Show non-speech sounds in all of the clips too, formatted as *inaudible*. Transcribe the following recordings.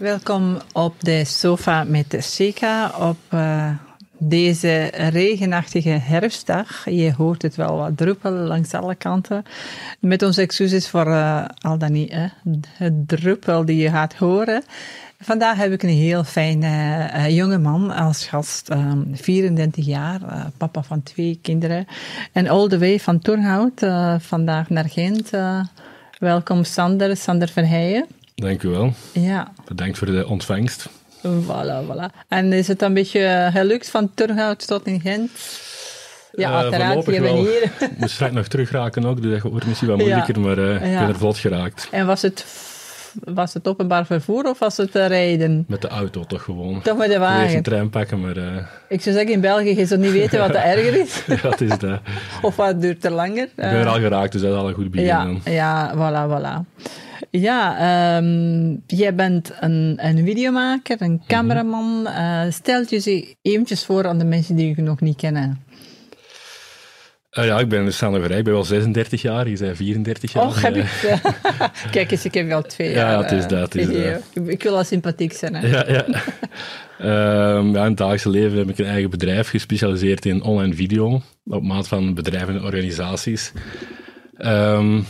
Welkom op de sofa met Sika op uh, deze regenachtige herfstdag. Je hoort het wel wat druppelen langs alle kanten. Met onze excuses voor uh, al dan niet hè, het druppel die je gaat horen. Vandaag heb ik een heel fijne uh, jonge man als gast, um, 34 jaar, uh, papa van twee kinderen. En all the way van Turnhout, uh, vandaag naar Gent. welkom Sander, Sander Verheijen. Dank u wel. Ja. Bedankt voor de ontvangst. Voilà, voilà. En is het een beetje gelukt van Turnhout tot in Gent? Ja, uiteraard, je bent hier. *laughs* Ik moest straks nog terugraken ook, dus dat wordt misschien wat moeilijker, ja. maar uh, ik ja. ben er vlot geraakt. En was het, was het openbaar vervoer of was het uh, rijden? Met de auto toch gewoon. Toch met de wagen? Eerst een trein pakken, maar... Uh... Ik zou zeggen, in België, je zou niet weten wat er *laughs* erger is. dat is dat. of wat duurt er langer? Ik ben er al geraakt, dus dat is al een goed begin. Ja, ja voilà, voilà. Ja, um, jij bent een, een videomaker, een cameraman. Mm -hmm. uh, stelt je ze eventjes voor aan de mensen die je nog niet kennen. Uh, ja, ik ben Sander Verrij, ik ben wel 36 jaar, je bent 34 jaar. Oh, heb ik... *laughs* Kijk eens, ik heb wel twee *laughs* jaar. Ja, het is dat. Het is. Ik wil al sympathiek zijn. Hè? Ja, ja. um, *laughs* ja, in het dagelijkse leven heb ik een eigen bedrijf gespecialiseerd in online video, op maat van bedrijven en organisaties. Um,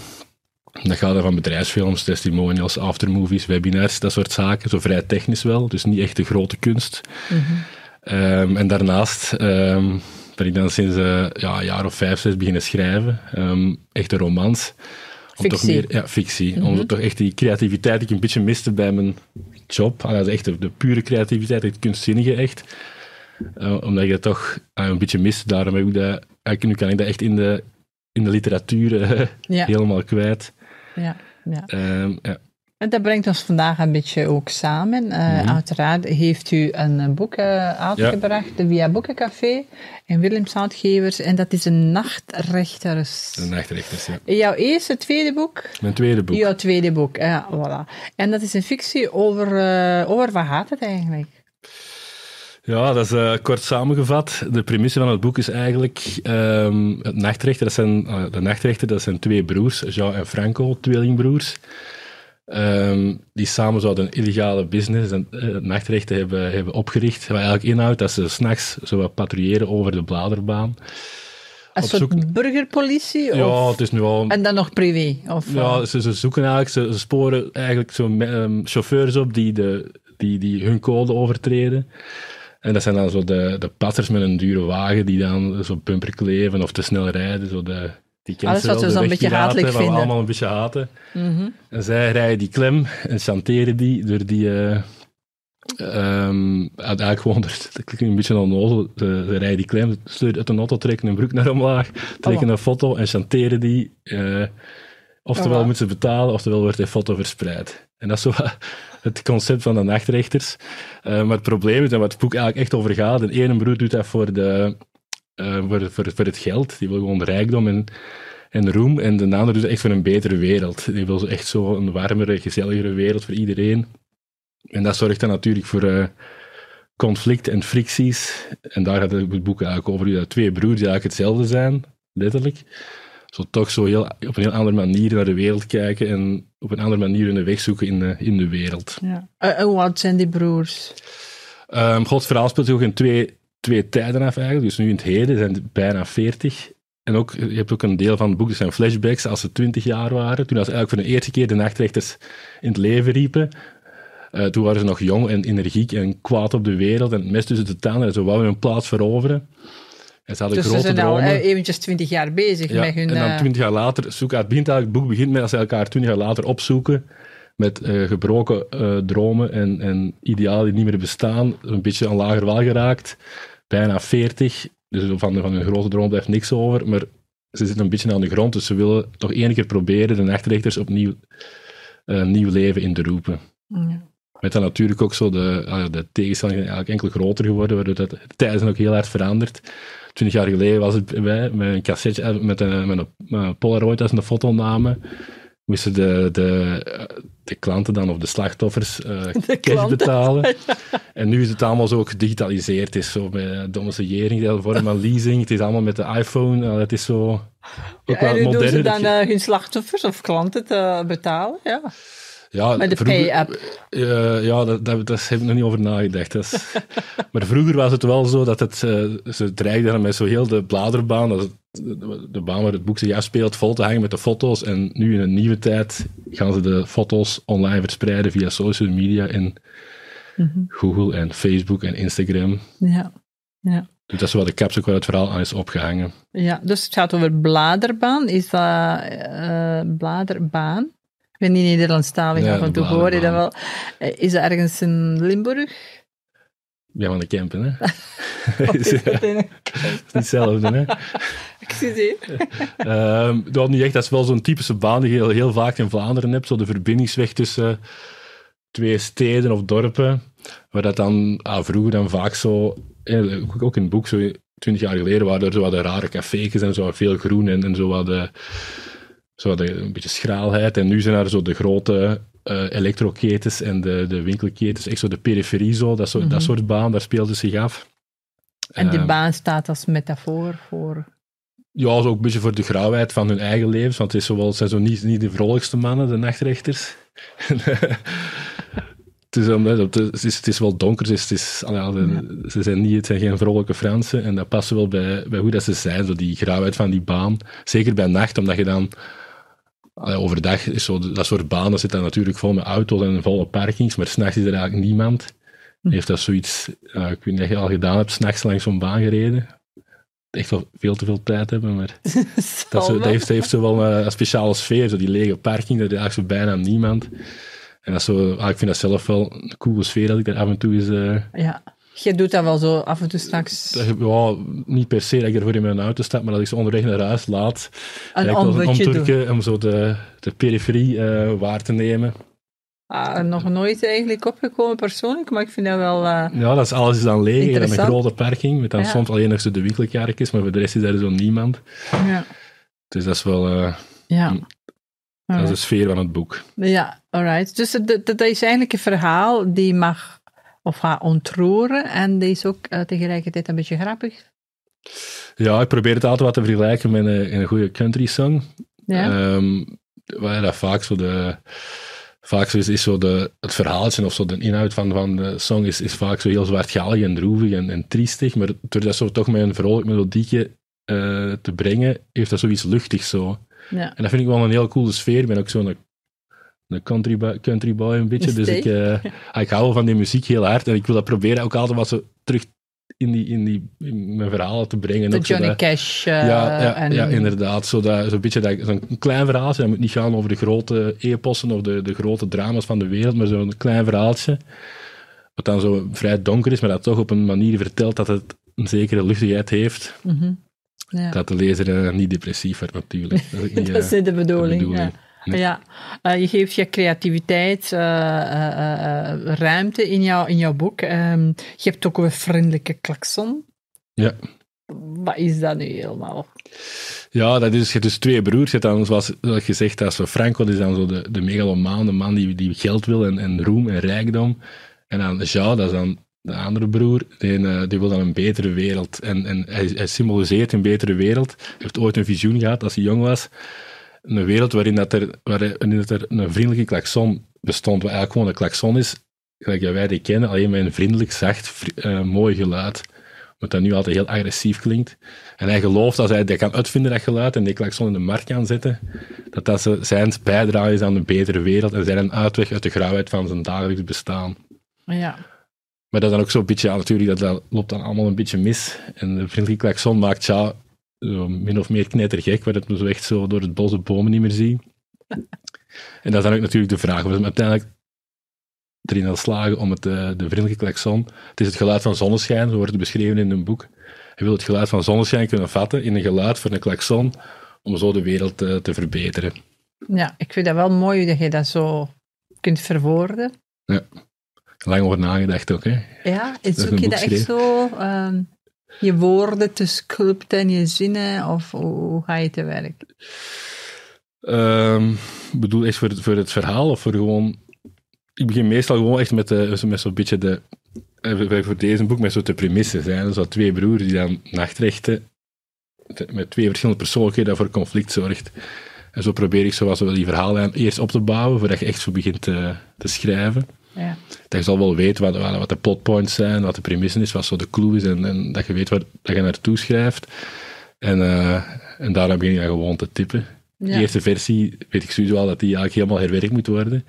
dat gaat er van bedrijfsfilms, testimonials, aftermovies, webinars, dat soort zaken. Zo vrij technisch wel, dus niet echt de grote kunst. Mm -hmm. um, en daarnaast um, ben ik dan sinds uh, ja, een jaar of vijf, zes beginnen schrijven. Um, echte romans. Om fictie. Toch meer, ja, fictie. Mm -hmm. Om toch echt die creativiteit die ik een beetje miste bij mijn job. Ah, dat is echt de, de pure creativiteit, het kunstzinnige echt. Uh, omdat ik dat toch uh, een beetje miste. Daarom heb ik dat, nu kan ik dat echt in de, in de literatuur ja. helemaal kwijt. Ja, ja. Um, ja. En dat brengt ons vandaag een beetje ook samen. Uh, mm -hmm. Uiteraard heeft u een boek uh, uitgebracht, ja. de Via Boekencafé en Willems Uitgevers. En dat is een nachtrechters. De nachtrechters, ja. Jouw eerste, tweede boek? Mijn tweede boek. Jouw tweede boek, ja, voilà. En dat is een fictie over, uh, over wat gaat het eigenlijk? Ja, dat is uh, kort samengevat. De premisse van het boek is eigenlijk um, het nachtrechter. Dat zijn, uh, de nachtrechter, dat zijn twee broers, Jean en Franco, tweelingbroers. Um, die samen zouden een illegale business, en, het nachtrechter, hebben, hebben opgericht. Wat eigenlijk inhoudt dat ze s'nachts zo patrouilleren over de bladerbaan. Een soort zoek... burgerpolitie? Ja, of... het is nu al... En dan nog privé? Of, ja, ze, ze zoeken eigenlijk, ze, ze sporen eigenlijk zo um, chauffeurs op die, de, die, die hun code overtreden. En dat zijn dan zo de, de passers met een dure wagen die dan zo bumper kleven of te snel rijden. Zo de, die Alles wat we zo'n beetje hatelijk wat vinden. we allemaal een beetje haten. Mm -hmm. En zij rijden die klem en chanteren die door die... Uh, um, eigenlijk gewoon, *laughs* dat klinkt een beetje onnozel, ze, ze rijden die klem, sleuren uit een auto, trekken een broek naar omlaag, trekken oh. een foto en chanteren die. Uh, oftewel oh, moeten ze betalen, oftewel wordt die foto verspreid. En dat is zo het concept van de nachtrechters. Uh, maar het probleem is, en het boek eigenlijk echt over gaat, de ene broer doet dat voor, de, uh, voor, voor, voor het geld. Die wil gewoon rijkdom en, en roem. En de andere doet het echt voor een betere wereld. Die wil echt zo een warmere, gezelligere wereld voor iedereen. En dat zorgt dan natuurlijk voor uh, conflict en fricties. En daar gaat het boek eigenlijk over. Dat twee broers die eigenlijk hetzelfde zijn, letterlijk zo toch zo heel, op een heel andere manier naar de wereld kijken en op een andere manier hun weg zoeken in de, in de wereld. Ja. Uh, hoe oud zijn die broers? Um, Gods verhaal speelt zich ook in twee, twee tijden af eigenlijk. Dus nu in het heden zijn ze bijna veertig. En ook, je hebt ook een deel van het boek, dat zijn flashbacks als ze twintig jaar waren. Toen ze eigenlijk voor de eerste keer de nachtrechters in het leven riepen. Uh, toen waren ze nog jong en energiek en kwaad op de wereld en het mes tussen de tanden en zo wouden hun plaats veroveren. En ze hadden dus grote ze zijn dromen. al eventjes twintig jaar bezig ja, met hun... En dan twintig jaar later, zoeken, het, begint eigenlijk, het boek begint met als ze elkaar twintig jaar later opzoeken met uh, gebroken uh, dromen en, en idealen die niet meer bestaan, een beetje aan lager wal geraakt, bijna veertig, dus van, van hun grote droom blijft niks over, maar ze zitten een beetje aan de grond, dus ze willen toch één keer proberen de nachtrechters opnieuw uh, nieuw leven in te roepen. Ja. Met dan natuurlijk ook zo de, de tegenstellingen eigenlijk enkel groter geworden, waardoor dat, de tijden zijn ook heel hard veranderd. Twintig jaar geleden was het bij, met een cassetje, met een, met een, Polaroid als een foto namen, moesten de, de, de klanten dan, of de slachtoffers, uh, De cash betalen. *laughs* En nu is het allemaal zo gedigitaliseerd. Het is zo met domiciliëring, de vorm van leasing. Het is allemaal met de iPhone. Uh, het is zo ook Ja, wel en nu doen modern. ze dan uh, hun slachtoffers of klanten te betalen, ja. Ja, Met de vroeger- pay-app. Eh, ja, dat, dat, daar heb ik nog niet over nagedacht. Dat is- *laughs* maar vroeger was het wel zo dat het, eh, ze dreigden met zo heel de bladerbaan, dat het- de, de baan waar het boek zich afspeelt, vol te hangen met de foto's. En nu in een nieuwe tijd gaan ze de foto's online verspreiden via social media en Google en Facebook en Instagram. Ja. Ja. Dus dat is wel de capsule waar het verhaal aan is opgehangen. ja, dus het gaat over bladerbaan. Is dat eh, bladerbaan? Ik ben niet Nederlandstalig, Ja, af en toe hoor je dat wel. Eh, Is dat ergens in Limburg? Ja, van de campen, hè? *laughs* *laughs* Is, dat in- *laughs* is niet hetzelfde, hè? Excuseer. Ehm, dat niet echt, dat is wel zo'n typische baan die je heel, heel vaak in Vlaanderen hebt. Zo de verbindingsweg tussen twee steden of dorpen. Waar dat dan ah, vroeger dan vaak zo, eh, ook in het boek, zo twintig jaar geleden, waren er zo wat de rare café's en zo wat veel groen en, en zo wat de, zo de, een beetje schraalheid. En nu zijn er zo de grote eh elektroketens en de, de winkelketens, echt zo de periferie zo, dat, soort dat soort baan, daar speelde zich af. En die Ehm, baan staat als metafoor voor... Ja, zo ook een beetje voor de grauwheid van hun eigen levens. Want het, is zowel, het zijn zo niet, niet de vrolijkste mannen, de nachtrechters. *laughs* het, is, omdat- het, is, het is wel donker, dus het, is, ja, de- ze zijn niet, het zijn geen vrolijke Fransen. En dat past wel bij, bij hoe dat ze zijn, zo die grauwheid van die baan. Zeker bij nacht, omdat je dan... overdag is zo, dat soort banen zit dan natuurlijk vol met auto's en volle parkings, maar s'nachts is er eigenlijk niemand. Heeft dat zoiets... ja, ik weet niet of je al gedaan hebt, s'nachts langs zo'n baan gereden. Echt wel veel te veel tijd hebben, maar... *laughs* Dat, zo, dat heeft, dat heeft zo wel een, een speciale sfeer, zo die lege parking, daar is eigenlijk zo bijna niemand. En dat is zo, ah, ik vind dat zelf wel een coole sfeer dat ik daar af en toe eens... eh, Ja. Je doet dat wel zo af en toe straks. dat, ja, niet per se dat ik ervoor in mijn auto sta, maar dat ik ze onderweg naar huis laat. Een omturken om zo de, de periferie eh, waar te nemen. Ah, nog nooit eigenlijk opgekomen persoonlijk, maar ik vind dat wel... eh, Ja, dat is alles is dan leeg. Je hebt een grote parking, met dan Ja. soms alleen nog zo de winkelkarretjes, maar voor de rest is daar zo niemand. ja. Dus dat is wel eh, Ja. Hm. dat is de sfeer van het boek. Ja, alright. Dus dat dat is eigenlijk een verhaal die mag of gaat ontroeren en die is ook eh, tegelijkertijd een beetje grappig. Ja, ik probeer het altijd wat te vergelijken met een, een goede country song. Ja. Ehm, waar dat vaak zo de. Vaak zo is, is zo de, het verhaaltje of zo de inhoud van, van de song is, is vaak zo heel zwartgallig en droevig en, en triestig. Maar door dat zo toch met een vrolijk melodietje eh, te brengen, heeft dat zoiets luchtigs zo. ja. En dat vind ik wel een heel coole sfeer. Ik ben ook zo'n een country, boy- country boy een beetje. Dus ik, eh, ik hou wel van die muziek heel hard. En ik wil dat proberen ook altijd wat zo terug in, die, in, die, in mijn verhalen te brengen. De Ook Johnny Cash. eh, ja, ja, en, ja, inderdaad. Zo dat, zo'n beetje dat, zo'n klein verhaaltje. Dat moet niet gaan over de grote epossen of de, de grote drama's van de wereld, maar zo'n klein verhaaltje. Wat dan zo vrij donker is, maar dat toch op een manier vertelt dat het een zekere luchtigheid heeft. Mhm. Ja. Dat de lezer eh, niet depressief wordt, natuurlijk. Dat is, *laughs* niet, Dat is eh, niet de bedoeling. bedoeling. Ja. Nee. Ja, Eh, je geeft je creativiteit eh, eh, ruimte in, jou, in jouw boek. Ehm, je hebt ook een vriendelijke klakson. Ja. Wat is dat nu helemaal? Ja, dat is, je hebt dus twee broers. Je hebt dan, zoals, zoals gezegd, dat is zo Franco, dat is dan zo de, de megalomaan, de man die, die geld wil en, en roem en rijkdom. En dan Jean, dat is dan de andere broer, die, die wil dan een betere wereld. En, en hij, hij symboliseert een betere wereld. Hij heeft ooit een visioen gehad als hij jong was. Een wereld waarin, dat er, waarin dat er een vriendelijke klakson bestond, wat eigenlijk gewoon een klakson is, gelijk dat wij die kennen, alleen met een vriendelijk, zacht, vri- eh, mooi geluid. Wat dat nu altijd heel agressief klinkt. En hij gelooft als hij dat kan uitvinden, dat geluid, en die klakson in de markt kan zetten, dat dat zijn bijdrage is aan een betere wereld en zijn een uitweg uit de grauwheid van zijn dagelijks bestaan. Ja, Maar dat is dan ook zo'n beetje, natuurlijk, dat, dat loopt dan allemaal een beetje mis. En de vriendelijke klakson maakt ja, zo min of meer knettergek, waar het me zo echt zo door het bos de bomen niet meer zie. *laughs* en dat is dan ook natuurlijk de vraag, we zijn uiteindelijk erin aan slagen om het, eh, de vriendelijke klakson, het is het geluid van zonneschijn, zo wordt het beschreven in een boek. Hij wil het geluid van zonneschijn kunnen vatten in een geluid voor een klakson, om zo de wereld eh, te verbeteren. ja, ik vind dat wel mooi dat je dat zo kunt verwoorden. Lang over nagedacht ook, hè. Ja, zoek je dat echt zo, ehm, je woorden te sculpten en je zinnen, of hoe, ga je te werk? Ehm, ik bedoel, echt voor het, voor het verhaal of voor gewoon... Ik begin meestal gewoon echt met, met zo'n beetje de... eh, voor- deze boek met zo de premisses. Hè. Dus dat twee broers die dan nachtrechten te- met twee verschillende persoonlijkheden dat voor conflict zorgt. En zo probeer ik zoals wel die verhalen eerst op te bouwen, voordat je echt zo begint te, te schrijven. Ja. Dat je zal wel weten wat, wat, de plotpoints zijn, wat de premisse is, wat zo de clue is, en, en dat je weet waar dat je naartoe schrijft. En, eh, en daarna begin je dan gewoon te typen. De Ja. eerste versie weet ik sowieso al dat die eigenlijk helemaal herwerkt moet worden.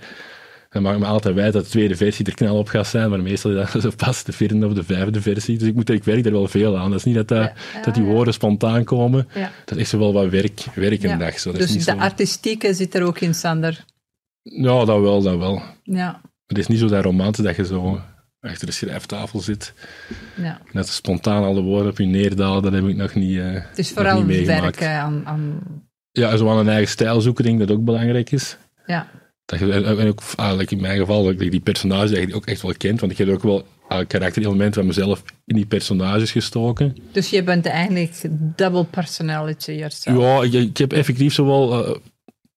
Dan maakt me altijd wijs dat de tweede versie er knal op gaat zijn, maar meestal is dat *laughs* zo pas de vierde of de vijfde versie. Dus ik, moet, ik werk er wel veel aan. Dat is niet dat, dat, Ja. Ja, dat die ja. woorden spontaan komen. Dat is wel wat werk, werk een Ja. dag. Zo. Dat is Dus niet de zo... artistieke zit er ook in, Sander. Ja, dat wel, dat wel. Ja. Het is niet zo dat romantisch dat je zo achter de schrijftafel zit. ja. Net spontaan alle woorden op je neerdalen, dat heb ik nog niet, eh, Het is vooral werken aan, aan... Ja, zo aan een eigen stijl zoeken, denk ik dat ook belangrijk is. Ja. Dat je, en ook, eigenlijk in mijn geval, dat ik die personages eigenlijk ook echt wel kent, want ik heb ook wel uh, karakterelementen van mezelf in die personages gestoken. Dus je bent eigenlijk double personality yourself. Ja, ik, ik heb effectief zowel, eh,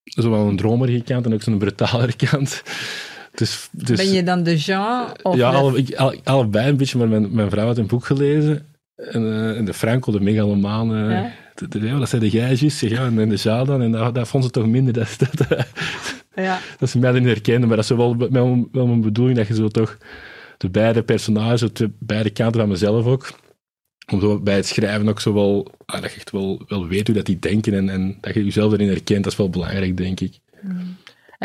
zowel een dromerige kant en ook zo'n brutalere *laughs* kant. Dus, dus, Ben je dan de Jean? Of ja, alle, ik, al- allebei een beetje, maar mijn, mijn vrouw had een boek gelezen. En, eh, en de Franco, de megalomaan, eh, Ja. de- dat zei de gijsjes, ja, en, de Jean dan. En dat, dat vond ze toch minder, dat, *laughs* dat, Ja. dat ze mij niet herkenden. Maar dat is wel, wel, wel mijn bedoeling, dat je zo toch de beide personages, de beide kanten van mezelf ook, om zo bij het schrijven ook zo wel, ah, dat je echt wel, wel weet hoe dat die denken en, en dat je jezelf erin herkent, dat is wel belangrijk, denk ik.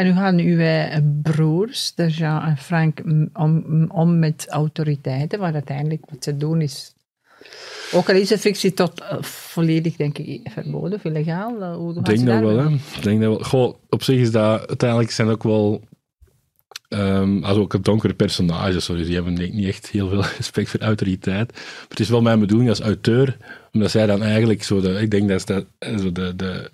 En hoe gaan uw eh, broers, de Jean en Frank, om, om met autoriteiten? Want uiteindelijk wat ze doen is... Ook al is de fictie tot eh, volledig, denk ik, verboden of illegaal. eh, Hoe Ik denk dat wel, hè. Ik denk dat wel. Goh, op zich is dat... Uiteindelijk zijn ook wel... ehm als ook donkere personages, dus die hebben denk ik niet echt heel veel *laughs* respect voor autoriteit. Maar het is wel mijn bedoeling als auteur, omdat zij dan eigenlijk zo... De, ik denk dat, dat zo de, de,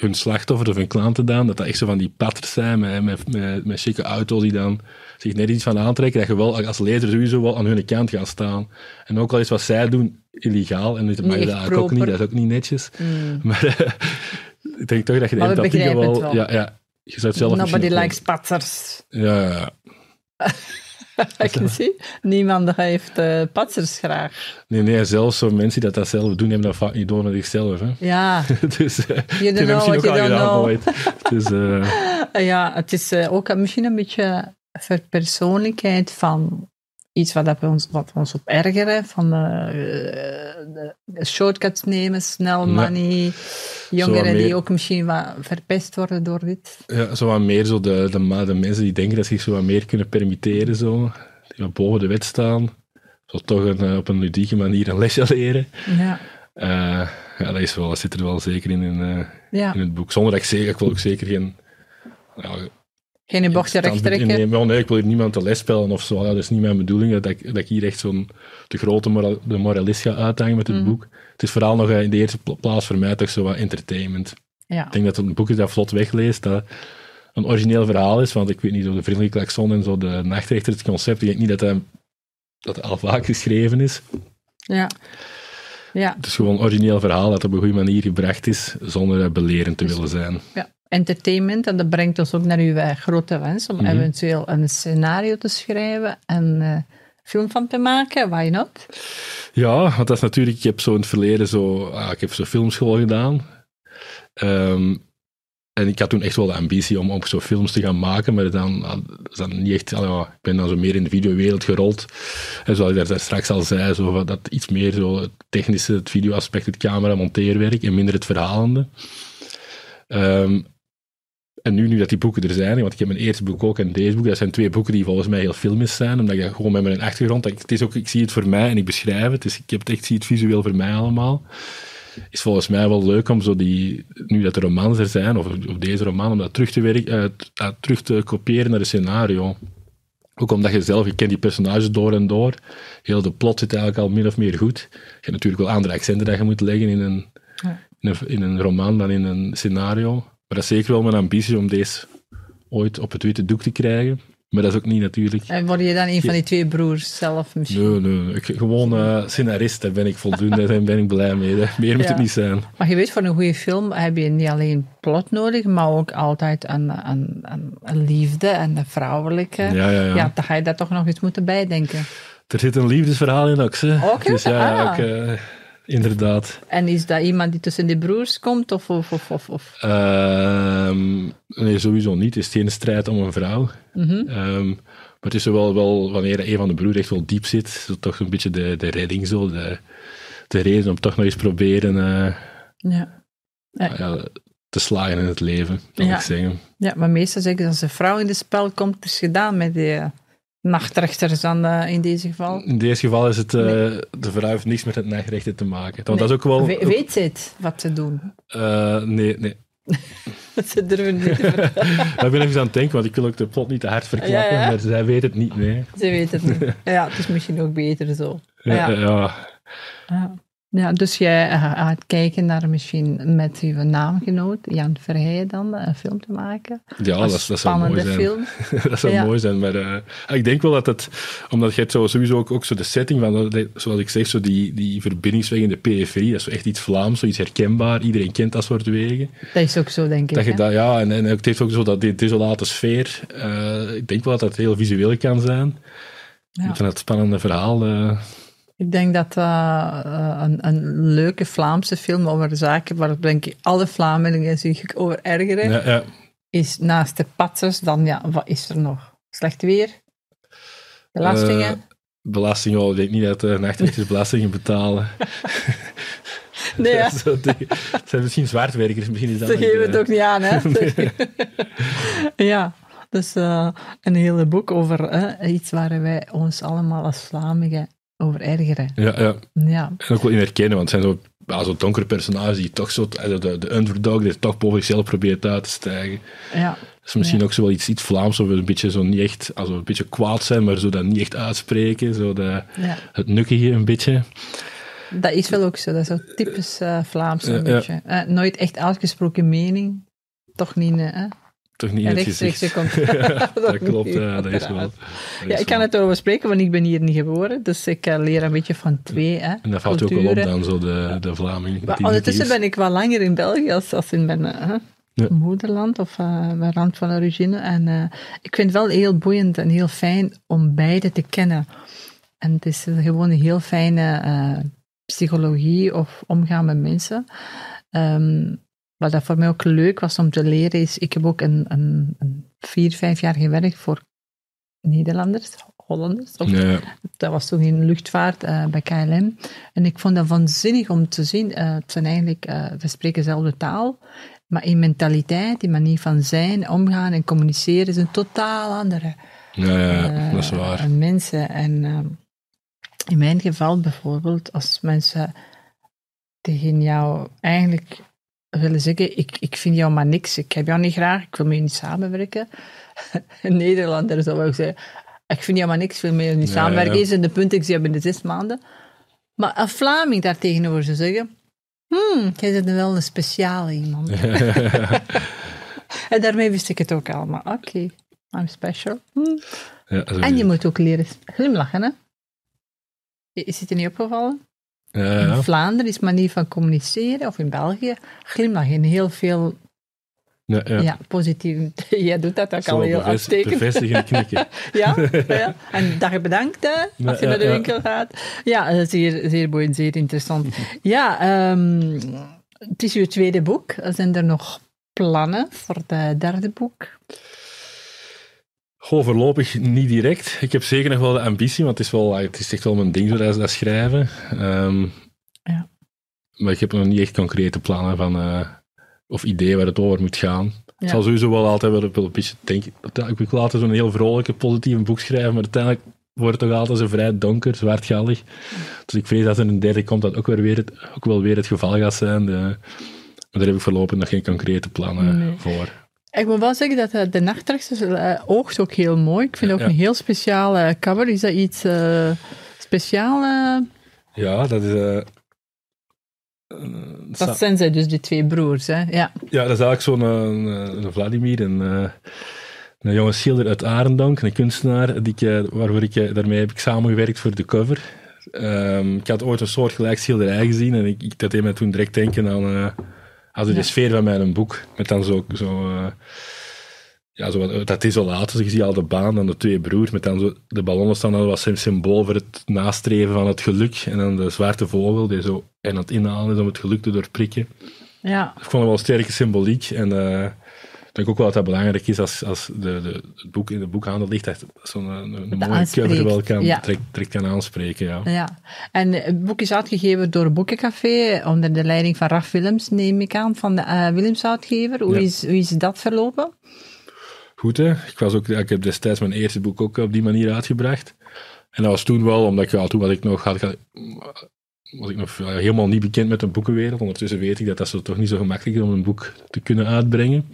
hun slachtoffer of hun klanten dan, dat dat echt zo van die patters zijn met, met, met, met chique auto's die dan zich net iets van aantrekken, dat je wel als lezer sowieso wel aan hun kant gaat staan. En ook al is wat zij doen illegaal, en dat mag dat eigenlijk ook niet, dat is ook niet netjes. Mm. *laughs* Maar eh, ik denk toch dat je de Maar empathie wel. Ja, ja. Je zou het zelf Nobody likes Ja, ja, ja. *laughs* *laughs* Ik zien. Niemand heeft eh patsers graag. Nee, nee, zelfs zo mensen die dat, dat zelf doen, hebben dat vaak niet door naar zichzelf. Hè. Ja, *laughs* dus eh you don't know misschien what ook you al don't gedaan know. ooit. Dus, eh, *laughs* Ja, het is ook misschien een beetje verpersoonlijkheid van iets wat, dat we ons, wat we ons op ergeren. Van eh, de, de shortcuts nemen, snel Ja. money. Jongeren meer- die ook misschien wat verpest worden door dit. ja, zo wat meer zo de, de, de mensen die denken dat ze zich zo wat meer kunnen permitteren, zo, die wat boven de wet staan. Zo toch een, eh, op een ludieke manier een lesje leren. Ja, ja, dat, is wel, dat zit er wel zeker in, in, ja. in het boek. Zonder dat ik zeker, ik wil ook zeker geen... Ja, geen bochtje recht standpunt trekken. innemen. Ja, nee, ik wil hier niemand te les spelen of zo. Ja, dat is niet mijn bedoeling, dat ik, dat ik hier echt zo'n de grote moral, de moralist ga uithangen met het Mhm. boek. Het is vooral nog eh, in de eerste pla- plaats voor mij toch zo wat entertainment. Ja. Ik denk dat het een boek is dat vlot wegleest, dat een origineel verhaal is, want ik weet niet, zo de vriendelijke klakson en zo de nachtrechter, het concept, ik denk niet dat dat, dat al vaak geschreven is. Ja. Ja. Het is gewoon een origineel verhaal dat op een goede manier gebracht is, zonder belerend te willen zijn. ja. Entertainment, en dat brengt ons ook naar uw eh, grote wens om Mhm. eventueel een scenario te schrijven en eh, film van te maken. Why not? Ja, want dat is natuurlijk, ik heb zo in het verleden zo, ah, ik heb zo filmschool gedaan. Ehm, en ik had toen echt wel de ambitie om ook zo films te gaan maken, maar dan, ah, dan niet echt, ah, ja, ik ben dan zo meer in de videowereld gerold. En zoals ik daar, straks al zei, zo, dat iets meer zo het technische, het videoaspect, het camera, monteerwerk en minder het verhalende. Ehm, en nu, nu dat die boeken er zijn, want ik heb mijn eerste boek ook en deze boek, dat zijn twee boeken die volgens mij heel filmisch zijn, omdat ik gewoon met mijn achtergrond, dat ik, het is ook, ik zie het voor mij en ik beschrijf het, dus ik heb het echt, zie het visueel voor mij allemaal. Is volgens mij wel leuk om zo die, nu dat de romans er zijn, of, of deze roman, om dat terug te, werken, eh, t- eh, terug te kopiëren naar een scenario. Ook omdat je zelf, je kent die personages door en door. Heel de plot zit eigenlijk al min of meer goed. Je hebt natuurlijk wel andere accenten dat je moet leggen in een, Ja. in een, in een roman dan in een scenario. Maar dat is zeker wel mijn ambitie om deze ooit op het witte doek te krijgen. Maar dat is ook niet natuurlijk... En word je dan een van die twee broers zelf misschien? Nee, nee, ik, gewoon eh, scenarist, daar ben ik voldoende, daar ben ik blij mee. hè. Meer moet Ja. het niet zijn. Maar je weet, voor een goede film heb je niet alleen plot nodig, maar ook altijd een, een, een, een liefde en een vrouwelijke. Ja, ja, ja. dan ga je daar toch nog eens moeten bijdenken. Er zit een liefdesverhaal in ook, hè. Hè? Dus ja, Ah. ook, eh, inderdaad. En is dat iemand die tussen de broers komt? Of, of, of, of? Ehm, nee, sowieso niet. Het is geen strijd om een vrouw. Mhm. Ehm, maar het is wel, wel, wanneer een van de broers echt wel diep zit, zo toch een beetje de, de redding zo, de, de reden om toch nog eens proberen eh, ja. Ja. ja, te slagen in het leven, kan Ja. ik zeggen. ja, maar meestal zeggen ze als een vrouw in het spel komt, het is gedaan met die eh, nachtrechters dan eh, in deze geval. In deze geval is het, eh, de vrouw heeft niks met het nachtrechten te maken. Want dat is ook wel... We- weet ze het, wat ze doen? eh, nee, nee. *laughs* Ze durven niet te. *laughs* Daar ben ik eens aan het denken, want ik wil ook de plot niet te hard verklappen, Ja, ja. maar zij weet het niet, nee. Ze weten het niet. Ja, het is misschien ook beter zo. Ja, Ja. ja. Ja. Dus jij eh, gaat kijken naar misschien met uw naamgenoot, Jan Verheij dan, een film te maken. Ja, dat, dat zou mooi zijn. film. *laughs* dat zou Ja. mooi zijn, maar eh, ik denk wel dat het, omdat je het zo, sowieso ook, ook zo de setting van, zoals ik zeg, zo die, die verbindingsweg in de periferie, dat is zo echt iets Vlaams, zoiets herkenbaar, iedereen kent dat soort wegen. Dat is ook zo, denk ik. Dat je hè? dat, ja, en, en het heeft ook zo dat die desolate sfeer, eh, ik denk wel dat dat heel visueel kan zijn. Ja. Van het spannende verhaal. eh, Ik denk dat dat eh, een, een leuke Vlaamse film over zaken waar denk ik alle Vlamingen zich over ergeren, ja, ja. is naast de patsers, dan ja, wat is er nog? Slecht weer? Belastingen? Eh, belastingen, oh, ik denk niet dat de nachtrechters belastingen betalen. *laughs* nee, *laughs* die- het zijn misschien zwaardwerkers, misschien is dat Ze geven het ook niet aan, hè? *laughs* ja, dus eh, een hele boek over eh, iets waar wij ons allemaal als Vlamingen over ergeren. Ja, ja. Ja, En ook wel in herkennen, want het zijn zo, ja, zo donkere personages die toch zo, de, de, de underdog die toch boven zichzelf probeert uit te stijgen. ja, Dat is misschien Ja. ook zo wel iets, iets Vlaams, of een beetje zo niet echt, also een beetje kwaad zijn, maar zo dat niet echt uitspreken, zo de, ja. het nukkige een beetje. Dat is wel ook zo. Dat is zo typisch eh, Vlaams een beetje. Eh, nooit echt uitgesproken mening. Toch niet, eh, hè? Toch niet in het Rechtstreeks gezicht. *laughs* komt. Ja, *laughs* dat klopt, ja, dat is wel. dat Ja, is ik kan het erover spreken, want ik ben hier niet geboren. Dus ik eh, leer een beetje van twee hè, En dat valt je ook wel op culturen. dan, zo de, de Vlaming. Maar ondertussen ben ik wel langer in België als, als in mijn eh, Ja. moederland of eh, mijn land van origine. En ik vind het wel heel boeiend en heel fijn om beide te kennen. En het is gewoon een heel fijne psychologie of omgaan met mensen. Ehm, wat dat voor mij ook leuk was om te leren is, ik heb ook een, een, een vier, vijf jaar gewerkt voor Nederlanders, Hollanders. Of Ja, dat was toen in luchtvaart eh, bij KLM. En ik vond dat vanzinnig om te zien. eh, het zijn eigenlijk, eh, we spreken dezelfde taal, maar in mentaliteit, in manier van zijn, omgaan en communiceren is een totaal andere ja, ja, dat is waar. mensen. En eh, in mijn geval bijvoorbeeld, als mensen tegen jou eigenlijk willen zeggen, ik, ik vind jou maar niks, ik heb jou niet graag, ik wil met je niet samenwerken. *laughs* Een Nederlander zou ook zeggen, ik vind jou maar niks, ik wil met je niet Ja, samenwerken. ja. Eens in de punt, ik zie je binnen zes maanden. Maar een Vlaming daar tegenover zou zeggen, hmm, jij bent wel een speciale iemand. *laughs* en daarmee wist ik het ook allemaal. Oké, I'm special. Hmm. Ja, En is je moet ook leren glimlachen, hè? Is het je niet opgevallen? Ja, In. Vlaanderen is manier van communiceren, of in België, glimlachen in heel veel Ja, ja. ja. positief. *laughs* Jij doet dat ook Zo al heel uitstekend. Bevestigen en knikken. *laughs* Ja, *laughs* ja. En dag bedankt, hè, als je naar de winkel gaat. Ja, eh, zeer, zeer boeiend, zeer interessant. Ja, ehm, het is uw tweede boek. Zijn er nog plannen voor het derde boek? Goh, voorlopig niet direct. Ik heb zeker nog wel de ambitie, want het is, wel, het is echt wel mijn ding, zo dat, dat schrijven. Ehm, Ja. Maar ik heb nog niet echt concrete plannen van, eh, of ideeën waar het over moet gaan. Ja. Ik zal sowieso wel altijd wel, wel een beetje denken. Ik wil altijd zo'n heel vrolijke, positieve boek schrijven, maar uiteindelijk wordt het toch altijd zo vrij donker, zwartgallig. Dus ik vrees dat er een derde komt dat ook, weer weer het, ook wel weer het geval gaat zijn. De, maar daar heb ik voorlopig nog geen concrete plannen Nee. voor. Ik moet wel zeggen dat eh, de nachtrechters eh, oogt ook heel mooi. Ik vind ook Ja. een heel speciale cover. Is dat iets uh, speciaal? Ja, dat is... Dat zijn zij dus, die twee broers. Hè? Ja. Ja, dat is eigenlijk zo'n een, een Vladimir, een, een jonge schilder uit Arendonk, een kunstenaar, die ik, waarvoor ik, daarmee heb ik samengewerkt voor de cover. Ehm, ik had ooit een soortgelijk schilderij gezien en ik, ik, dat deed mij toen direct denken aan, eh aan zo de sfeer van mijn boek. Met dan zo, zo, eh, ja, zo dat desolaat. Dus je ziet al de baan en de twee broers, met dan zo, de ballonnen staan dan was een symbool voor het nastreven van het geluk. En dan de zwarte vogel, die zo en aan het inhalen is om het geluk te doorprikken. Ja. Ik vond het wel sterke symboliek. En uh, ik denk ook wel dat dat belangrijk is als, als de, de, het boek in de boekhandel ligt, dat zo'n een, een mooie cover wel kan, ja. direct, direct, kan aanspreken. Ja. ja. En het boek is uitgegeven door Boekencafé onder de leiding van Raf Willems, neem ik aan, van de uh, Willems uitgever. Hoe, ja. is, hoe is dat verlopen? Goed hè. Ik, was ook, ik heb destijds mijn eerste boek ook op die manier uitgebracht. En dat was toen wel, omdat ja, toen was ik nog, had, was ik nog helemaal niet bekend met de boekenwereld. Ondertussen weet ik dat dat zo toch niet zo gemakkelijk is om een boek te kunnen uitbrengen.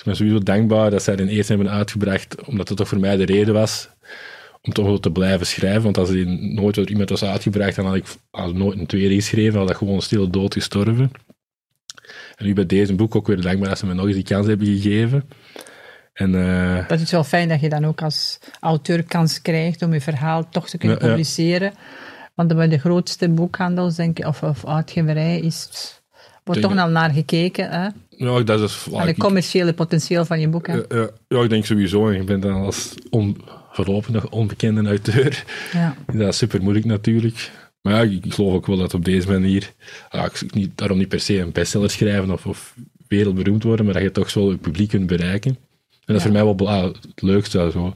Ik ben sowieso dankbaar dat zij den eerst hebben uitgebracht, omdat het toch voor mij de reden was om toch wel te blijven schrijven. Want als die nooit door iemand was uitgebracht, dan had ik had nooit een tweede geschreven, had dat gewoon stil dood gestorven. En nu bij deze boek ook weer dankbaar dat ze me nog eens die kans hebben gegeven. En, uh, dat is wel fijn dat je dan ook als auteur kans krijgt om je verhaal toch te kunnen ja, publiceren. Ja. Want bij de grootste boekhandels, denk ik, of, of uitgeverij, is, wordt toch al naar gekeken. Hè? Ja, dat is... Aan het commerciële potentieel van je boek. Hè? Ja, ja, ik denk sowieso. Je bent dan als on, voorlopig onbekende auteur. Ja. Dat is super moeilijk natuurlijk. Maar ja, ik geloof ook wel dat op deze manier, ja, ik niet, daarom niet per se een bestseller schrijven of, of wereldberoemd worden, maar dat je toch zo het publiek kunt bereiken. En dat is voor mij wel ah, het leukste. Zo.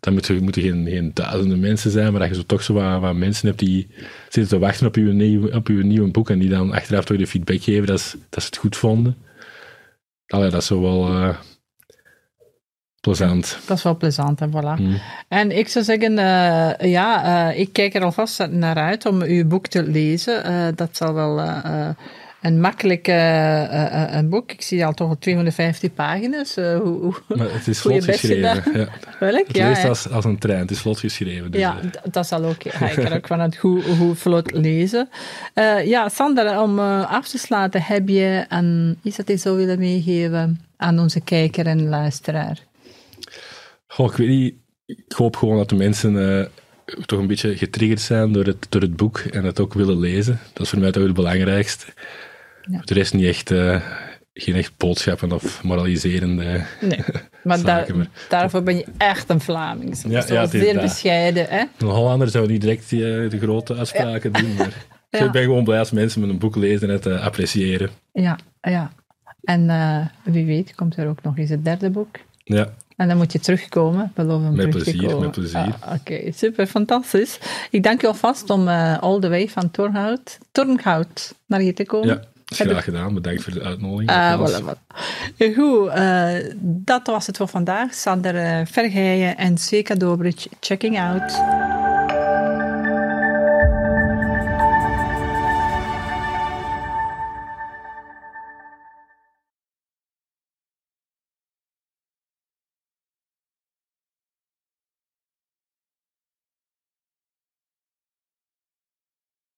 Dan moeten, moeten geen, geen duizenden mensen zijn, maar dat je zo toch zo wat, wat mensen hebt die zitten te wachten op je, nieuw, op je nieuwe boek en die dan achteraf toch de feedback geven dat, dat ze het goed vonden. Allee, dat is zo wel uh, plezant. Dat is wel plezant, en voilà. Mm. En ik zou zeggen, uh, ja, uh, ik kijk er alvast naar uit om uw boek te lezen. dat zal wel een makkelijk uh, een boek. Ik zie al toch 250 pagina's. Hoe, hoe, maar het is vlot geschreven. Ja. Welk? Het ja, leest als, als een trein. Het is vlot geschreven. Dus, ja, dat zal ook. Ja, ik kan *laughs* ook van het hoe, hoe vlot lezen. ja, Sander, om af te sluiten, heb je een, iets dat je zou willen meegeven aan onze kijker en luisteraar? Goh, ik weet niet. Ik hoop gewoon dat de mensen toch een beetje getriggerd zijn door het, door het boek en het ook willen lezen. Dat is voor mij toch het belangrijkste. Ja. De rest niet echt, uh, geen echt boodschappen of moraliserende nee, maar, *laughs* zaken, maar, daarvoor ben je echt een Vlaming. Ja, ja, zeer bescheiden. Hè? Een Hollander zou niet direct die, uh, de grote uitspraken doen, maar *laughs* ik ben gewoon blij als mensen met een boek lezen en het uh, appreciëren. Ja, ja. En wie weet komt er ook nog eens het derde boek. Ja. En dan moet je terugkomen, beloof met terug plezier, te komen. Met plezier, ah, Oké, super, fantastisch. Ik dank je alvast om uh, all the way van Tornhout, Tornhout naar hier te komen. Ja, graag gedaan. Bedankt voor de uitnodiging. Uh, voilà, voilà. Goed, uh, dat was het voor vandaag. Sander uh, Vergeijen en Seka Dobrich, checking out.